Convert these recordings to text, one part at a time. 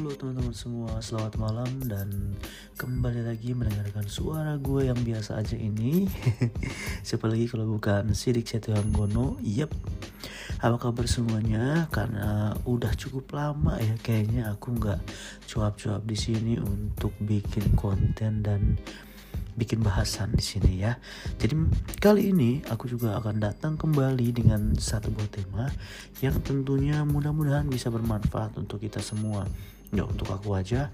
Halo teman-teman semua, selamat malam dan kembali lagi mendengarkan suara gue yang biasa aja ini Siapa lagi kalau bukan Sidik Gono Yep Apa kabar semuanya? Karena udah cukup lama ya kayaknya aku nggak cuap-cuap di sini untuk bikin konten dan bikin bahasan di sini ya. Jadi kali ini aku juga akan datang kembali dengan satu buah tema yang tentunya mudah-mudahan bisa bermanfaat untuk kita semua. Ya untuk aku aja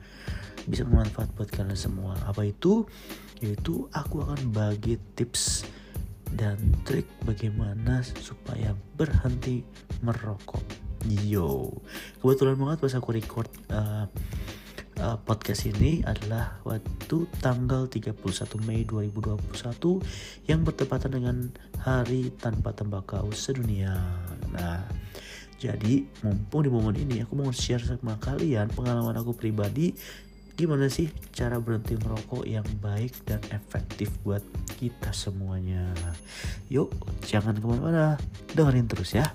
bisa bermanfaat buat kalian semua. Apa itu? Yaitu aku akan bagi tips dan trik bagaimana supaya berhenti merokok. Yo, kebetulan banget pas aku record uh, uh, podcast ini adalah waktu tanggal 31 Mei 2021 yang bertepatan dengan Hari Tanpa Tembakau Sedunia. Nah, jadi mumpung di momen ini aku mau share sama kalian pengalaman aku pribadi gimana sih cara berhenti merokok yang baik dan efektif buat kita semuanya. Yuk, jangan ke mana-mana, dengerin terus ya.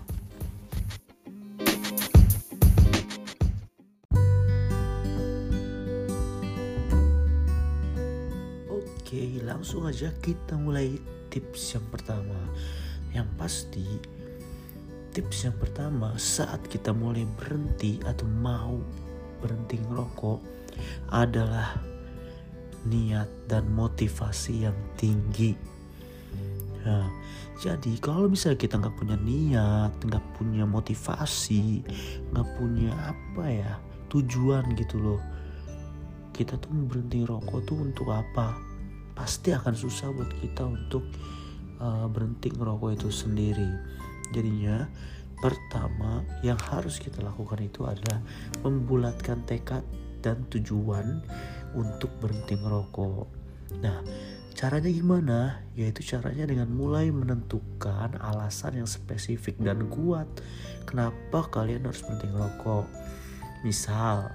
Oke, langsung aja kita mulai tips yang pertama. Yang pasti, tips yang pertama saat kita mulai berhenti atau mau berhenti ngerokok adalah niat dan motivasi yang tinggi. Nah, jadi kalau misalnya kita nggak punya niat, nggak punya motivasi, nggak punya apa ya tujuan gitu loh, kita tuh berhenti rokok tuh untuk apa? pasti akan susah buat kita untuk uh, berhenti ngerokok itu sendiri. Jadinya pertama yang harus kita lakukan itu adalah membulatkan tekad dan tujuan untuk berhenti ngerokok. Nah, caranya gimana? Yaitu caranya dengan mulai menentukan alasan yang spesifik dan kuat kenapa kalian harus berhenti ngerokok. Misal,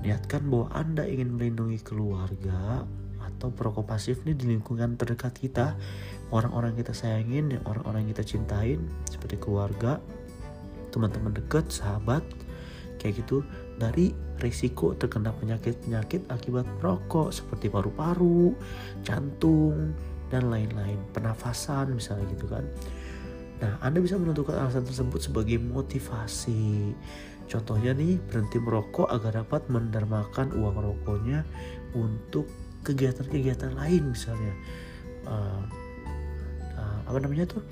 niatkan bahwa Anda ingin melindungi keluarga, atau perokok pasif ini di lingkungan terdekat kita orang-orang kita sayangin dan orang-orang kita cintain seperti keluarga teman-teman dekat sahabat kayak gitu dari risiko terkena penyakit-penyakit akibat merokok seperti paru-paru, jantung, dan lain-lain, pernafasan misalnya gitu kan. Nah, Anda bisa menentukan alasan tersebut sebagai motivasi. Contohnya nih, berhenti merokok agar dapat mendermakan uang rokoknya untuk kegiatan-kegiatan lain misalnya uh, uh, apa namanya tuh?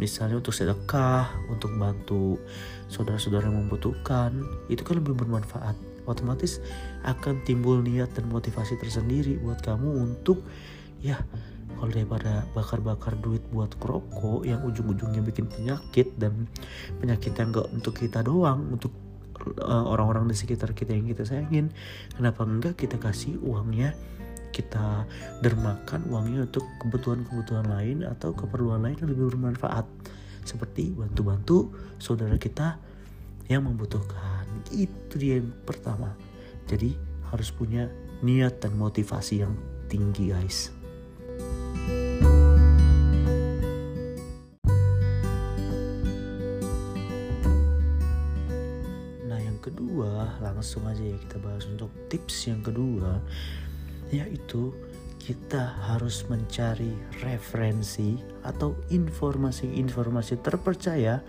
Misalnya untuk sedekah untuk bantu saudara-saudara yang membutuhkan itu kan lebih bermanfaat. Otomatis akan timbul niat dan motivasi tersendiri buat kamu untuk ya kalau daripada bakar-bakar duit buat rokok yang ujung-ujungnya bikin penyakit dan penyakit yang enggak untuk kita doang untuk eh, orang-orang uh, di sekitar kita yang kita sayangin kenapa enggak kita kasih uangnya kita dermakan uangnya untuk kebutuhan-kebutuhan lain atau keperluan lain yang lebih bermanfaat. Seperti bantu-bantu saudara kita yang membutuhkan. Itu dia yang pertama. Jadi harus punya niat dan motivasi yang tinggi guys. Nah yang kedua langsung aja ya kita bahas untuk tips yang kedua yaitu kita harus mencari referensi atau informasi-informasi terpercaya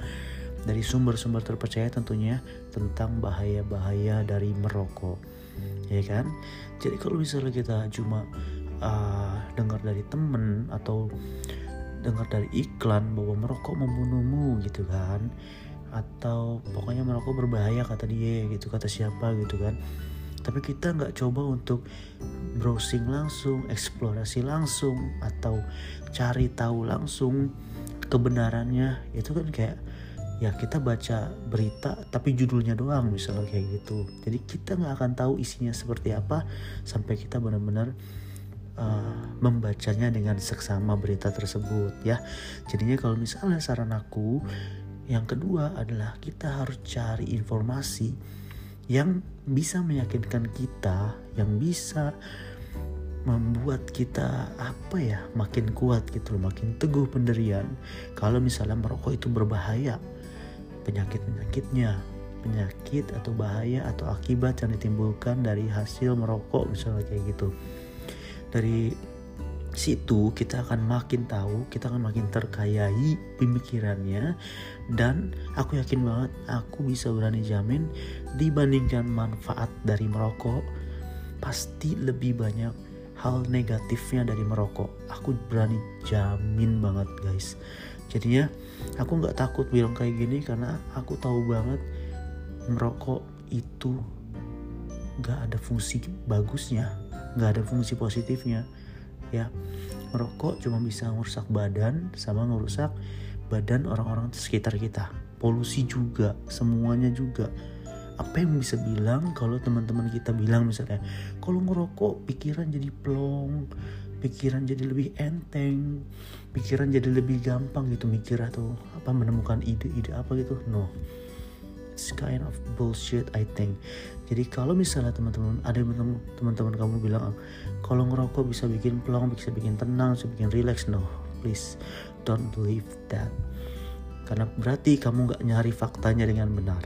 dari sumber-sumber terpercaya tentunya tentang bahaya-bahaya dari merokok. Ya kan? Jadi kalau misalnya kita cuma uh, dengar dari temen atau dengar dari iklan bahwa merokok membunuhmu gitu kan? Atau pokoknya merokok berbahaya kata dia gitu kata siapa gitu kan tapi kita nggak coba untuk browsing langsung, eksplorasi langsung atau cari tahu langsung kebenarannya. Itu kan kayak ya kita baca berita tapi judulnya doang misalnya kayak gitu. Jadi kita nggak akan tahu isinya seperti apa sampai kita benar-benar uh, membacanya dengan seksama berita tersebut ya. Jadinya kalau misalnya saran aku yang kedua adalah kita harus cari informasi yang bisa meyakinkan kita, yang bisa membuat kita apa ya makin kuat gitu loh, makin teguh pendirian. Kalau misalnya merokok itu berbahaya, penyakit penyakitnya, penyakit atau bahaya atau akibat yang ditimbulkan dari hasil merokok misalnya kayak gitu dari situ kita akan makin tahu, kita akan makin terkayai pemikirannya dan aku yakin banget aku bisa berani jamin dibandingkan manfaat dari merokok pasti lebih banyak hal negatifnya dari merokok. Aku berani jamin banget guys. Jadinya aku nggak takut bilang kayak gini karena aku tahu banget merokok itu nggak ada fungsi bagusnya, nggak ada fungsi positifnya ya merokok cuma bisa merusak badan sama merusak badan orang-orang sekitar kita. Polusi juga semuanya juga. Apa yang bisa bilang kalau teman-teman kita bilang misalnya kalau ngerokok pikiran jadi plong pikiran jadi lebih enteng pikiran jadi lebih gampang gitu mikir atau apa menemukan ide-ide apa gitu. No it's kind of bullshit I think. Jadi kalau misalnya teman-teman ada teman-teman kamu bilang kalau ngerokok bisa bikin plong bisa bikin tenang bisa bikin relax. No please don't believe that. Karena berarti kamu nggak nyari faktanya dengan benar.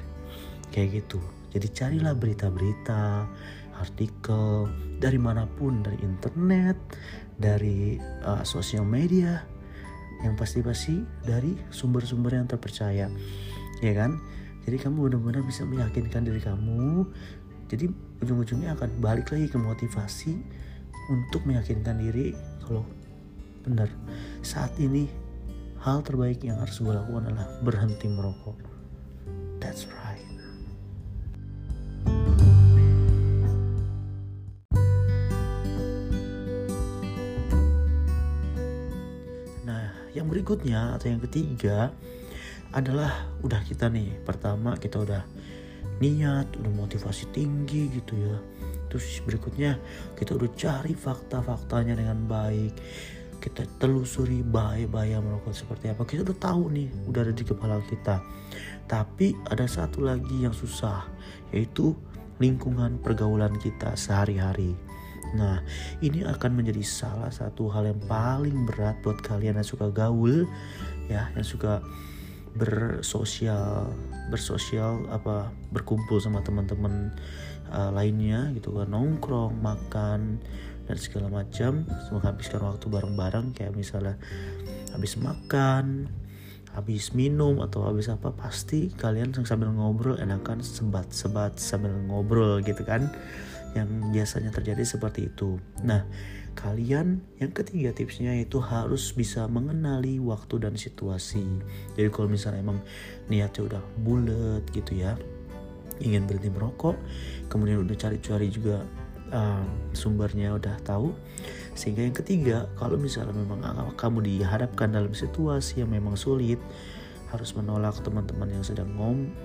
Kayak gitu. Jadi carilah berita-berita artikel dari mana pun dari internet dari uh, sosial media yang pasti-pasti dari sumber-sumber yang terpercaya. Ya kan jadi kamu benar-benar bisa meyakinkan diri kamu. Jadi ujung-ujungnya akan balik lagi ke motivasi untuk meyakinkan diri kalau benar. Saat ini hal terbaik yang harus gue lakukan adalah berhenti merokok. That's right. Nah yang berikutnya atau yang ketiga adalah udah kita nih pertama kita udah niat udah motivasi tinggi gitu ya. Terus berikutnya kita udah cari fakta-faktanya dengan baik. Kita telusuri bahaya-bahaya merokok seperti apa. Kita udah tahu nih udah ada di kepala kita. Tapi ada satu lagi yang susah yaitu lingkungan pergaulan kita sehari-hari. Nah, ini akan menjadi salah satu hal yang paling berat buat kalian yang suka gaul, ya, yang suka bersosial bersosial apa berkumpul sama teman-teman uh, lainnya gitu kan. Nongkrong makan dan segala macam. Menghabiskan waktu bareng-bareng kayak misalnya habis makan habis minum atau habis apa pasti kalian sambil ngobrol enakan sebat-sebat sambil ngobrol gitu kan. Yang biasanya terjadi seperti itu. Nah kalian yang ketiga tipsnya itu harus bisa mengenali waktu dan situasi. Jadi kalau misalnya emang niatnya udah bulat gitu ya ingin berhenti merokok kemudian udah cari-cari juga um, sumbernya udah tahu. Sehingga yang ketiga kalau misalnya memang kamu dihadapkan dalam situasi yang memang sulit harus menolak teman-teman yang sedang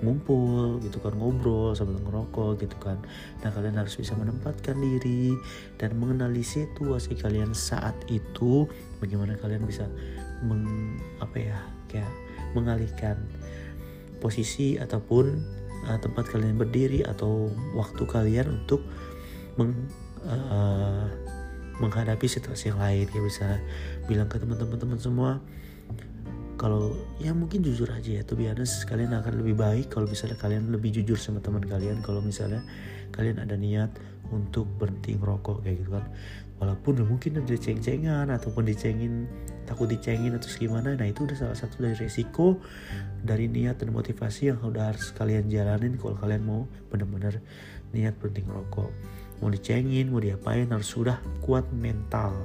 ngumpul gitu kan ngobrol sambil ngerokok gitu kan. Nah kalian harus bisa menempatkan diri dan mengenali situasi kalian saat itu bagaimana kalian bisa meng, apa ya kayak mengalihkan posisi ataupun uh, tempat kalian berdiri atau waktu kalian untuk meng, uh, menghadapi situasi yang lain. Kayak bisa bilang ke teman-teman semua kalau ya mungkin jujur aja ya tuh biasa kalian akan lebih baik kalau misalnya kalian lebih jujur sama teman kalian kalau misalnya kalian ada niat untuk berhenti ngerokok kayak gitu kan. Walaupun mungkin ada ceng-cengan ataupun dicengin takut dicengin atau gimana nah itu udah salah satu dari resiko dari niat dan motivasi yang udah harus kalian jalanin kalau kalian mau benar-benar niat berhenti ngerokok. Mau dicengin mau diapain harus sudah kuat mental.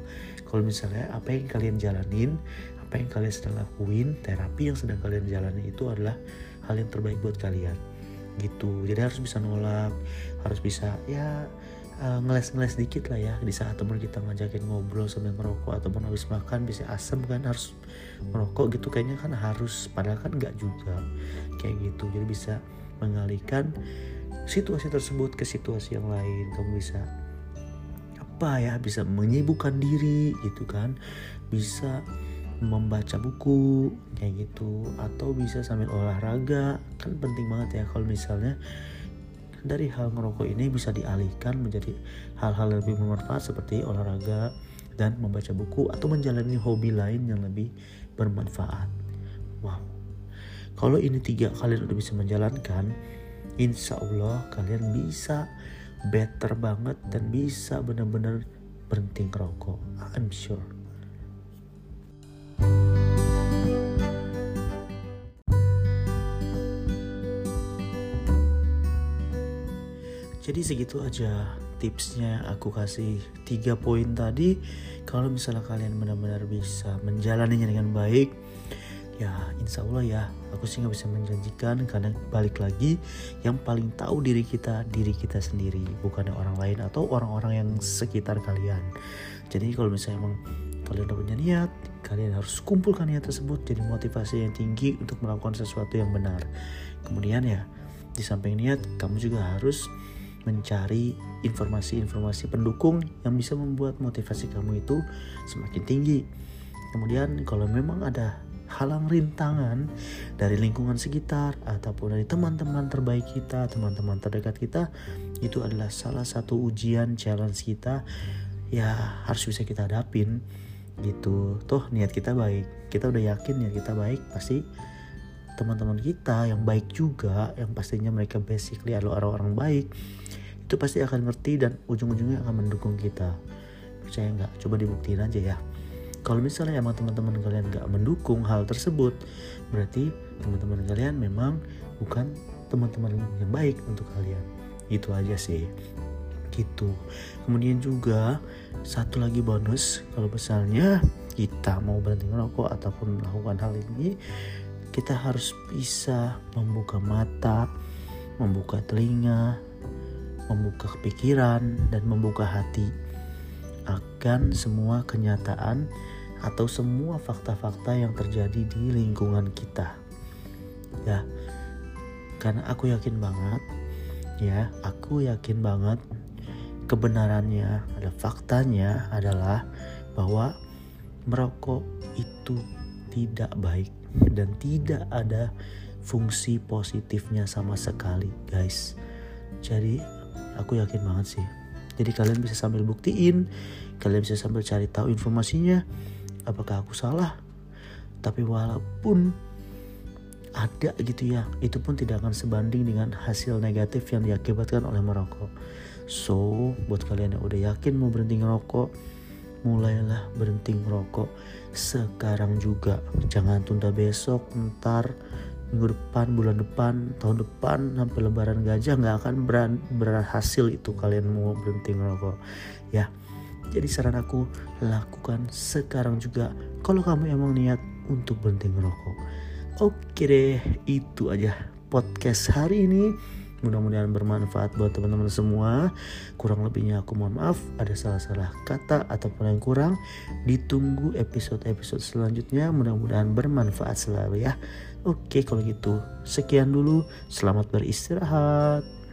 Kalau misalnya apa yang kalian jalanin apa yang kalian sedang lakuin terapi yang sedang kalian jalani itu adalah hal yang terbaik buat kalian. Gitu. Jadi harus bisa nolak harus bisa ya uh, ngeles-ngeles dikit lah ya. Di saat teman kita ngajakin ngobrol sambil merokok ataupun habis makan bisa asem kan harus merokok gitu. Kayaknya kan harus padahal kan nggak juga. Kayak gitu. Jadi bisa mengalihkan situasi tersebut ke situasi yang lain. Kamu bisa apa ya bisa menyibukkan diri gitu kan. Bisa membaca buku kayak gitu atau bisa sambil olahraga kan penting banget ya kalau misalnya dari hal ngerokok ini bisa dialihkan menjadi hal-hal lebih bermanfaat seperti olahraga dan membaca buku atau menjalani hobi lain yang lebih bermanfaat. Wow. Kalau ini tiga kalian udah bisa menjalankan, insya Allah kalian bisa better banget dan bisa benar-benar berhenti ngerokok I'm sure jadi segitu aja tipsnya aku kasih tiga poin tadi. Kalau misalnya kalian benar-benar bisa menjalaninya dengan baik ya insya Allah ya aku sih nggak bisa menjanjikan. Karena balik lagi yang paling tahu diri kita diri kita sendiri bukan orang lain atau orang-orang yang sekitar kalian. Jadi kalau misalnya emang kalian udah punya niat kalian harus kumpulkan niat tersebut jadi motivasi yang tinggi untuk melakukan sesuatu yang benar kemudian ya di samping niat kamu juga harus mencari informasi-informasi pendukung yang bisa membuat motivasi kamu itu semakin tinggi. Kemudian kalau memang ada halang rintangan dari lingkungan sekitar ataupun dari teman-teman terbaik kita, teman-teman terdekat kita, itu adalah salah satu ujian challenge kita ya harus bisa kita hadapin gitu. Toh niat kita baik, kita udah yakin niat kita baik pasti teman-teman kita yang baik juga yang pastinya mereka basically adalah orang-orang baik itu pasti akan ngerti dan ujung-ujungnya akan mendukung kita percaya nggak coba dibuktiin aja ya kalau misalnya emang teman-teman kalian gak mendukung hal tersebut, berarti teman-teman kalian memang bukan teman-teman yang baik untuk kalian. Itu aja sih. Gitu. Kemudian juga satu lagi bonus kalau misalnya kita mau berhenti merokok ataupun melakukan hal ini, kita harus bisa membuka mata, membuka telinga, membuka pikiran dan membuka hati akan semua kenyataan atau semua fakta-fakta yang terjadi di lingkungan kita. Ya. Karena aku yakin banget ya, aku yakin banget kebenarannya, ada faktanya adalah bahwa merokok itu tidak baik dan tidak ada fungsi positifnya sama sekali, guys. Jadi, aku yakin banget sih. Jadi kalian bisa sambil buktiin, kalian bisa sambil cari tahu informasinya, apakah aku salah tapi walaupun ada gitu ya itu pun tidak akan sebanding dengan hasil negatif yang diakibatkan oleh merokok. So buat kalian yang udah yakin mau berhenti ngerokok mulailah berhenti ngerokok sekarang juga. Jangan tunda besok ntar minggu depan bulan depan tahun depan sampai lebaran gajah nggak akan berhasil itu kalian mau berhenti ngerokok. Ya jadi saran aku lakukan sekarang juga. Kalau kamu emang niat untuk berhenti ngerokok. Oke deh, itu aja podcast hari ini. Mudah-mudahan bermanfaat buat teman-teman semua. Kurang lebihnya aku mohon maaf ada salah-salah kata ataupun yang kurang. Ditunggu episode-episode selanjutnya. Mudah-mudahan bermanfaat selalu ya. Oke kalau gitu sekian dulu. Selamat beristirahat.